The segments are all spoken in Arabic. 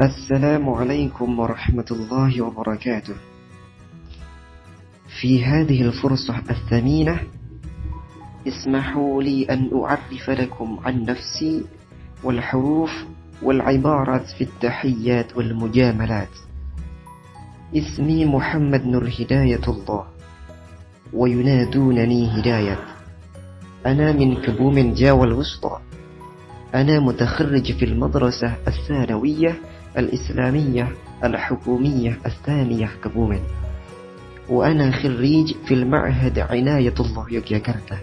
السلام عليكم ورحمة الله وبركاته. في هذه الفرصة الثمينة اسمحوا لي أن أعرف لكم عن نفسي والحروف والعبارات في التحيات والمجاملات. اسمي محمد نور هداية الله وينادونني هداية. أنا من كبوم جاوى الوسطى. أنا متخرج في المدرسة الثانوية الإسلامية الحكومية الثانية كبوم وأنا خريج في المعهد عناية الله يوكياكارتا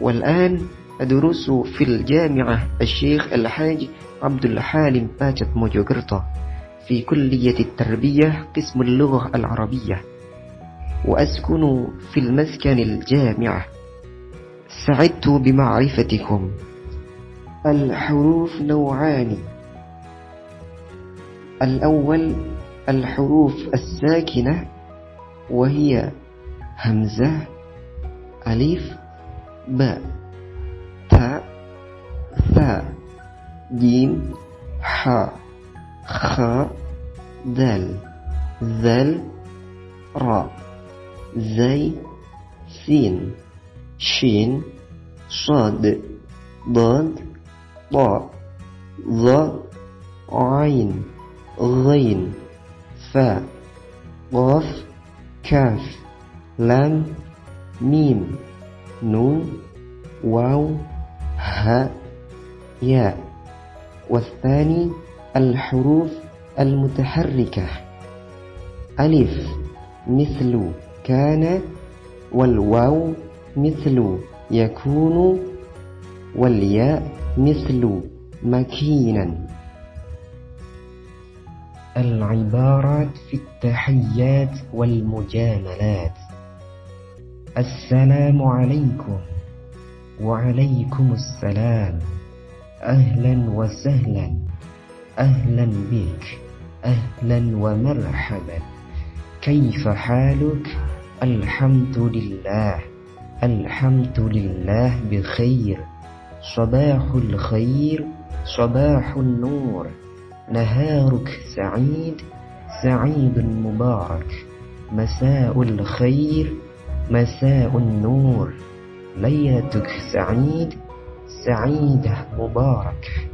والآن أدرس في الجامعة الشيخ الحاج عبد الحالم باجت موجوغرتا في كلية التربية قسم اللغة العربية. وأسكن في المسكن الجامعة سعدت بمعرفتكم. الحروف نوعان. الأول الحروف الساكنة وهي همزة ألف باء تاء ثاء جيم حاء خاء دال ذل راء زي سين شين صاد ضاد ضاء ظاء عين. غين فاء قاف كاف لام ميم نون واو هاء ياء. والثاني الحروف المتحركة. ألف مثل كان والواو مثل يكون والياء مثل مكينا. العبارات في التحيات والمجاملات. السلام عليكم وعليكم السلام. أهلا وسهلا. أهلا بك. أهلا ومرحبا. كيف حالك؟ الحمد لله. الحمد لله بخير. صباح الخير صباح النور. نهارك سعيد سعيد مبارك. مساء الخير مساء النور. ليلتك سعيد سعيدة مبارك.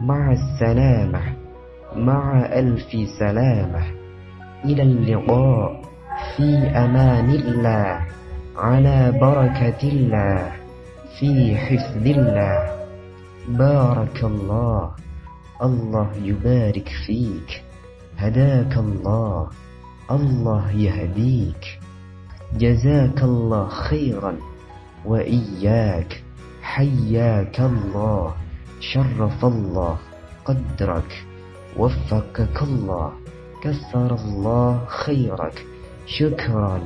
مع السلامة مع ألف سلامة. إلى اللقاء في أمان الله على بركة الله في حفظ الله. بارك الله الله يبارك فيك. هداك الله. الله يهديك. جزاك الله خيرا وإياك. حياك الله. شرف الله. قدرك. وفقك الله. كثر الله خيرك. شكرا.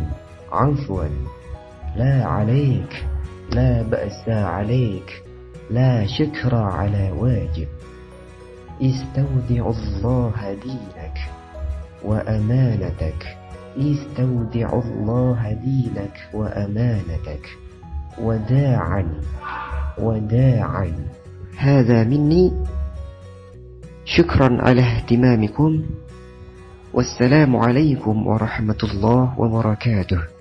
عفوا. لا عليك. لا بأس عليك. لا شكر على واجب. استودع الله دينك وأمانتك. استودع الله دينك وأمانتك. وداعا وداعا. هذا مني. شكرا على اهتمامكم. والسلام عليكم ورحمة الله وبركاته.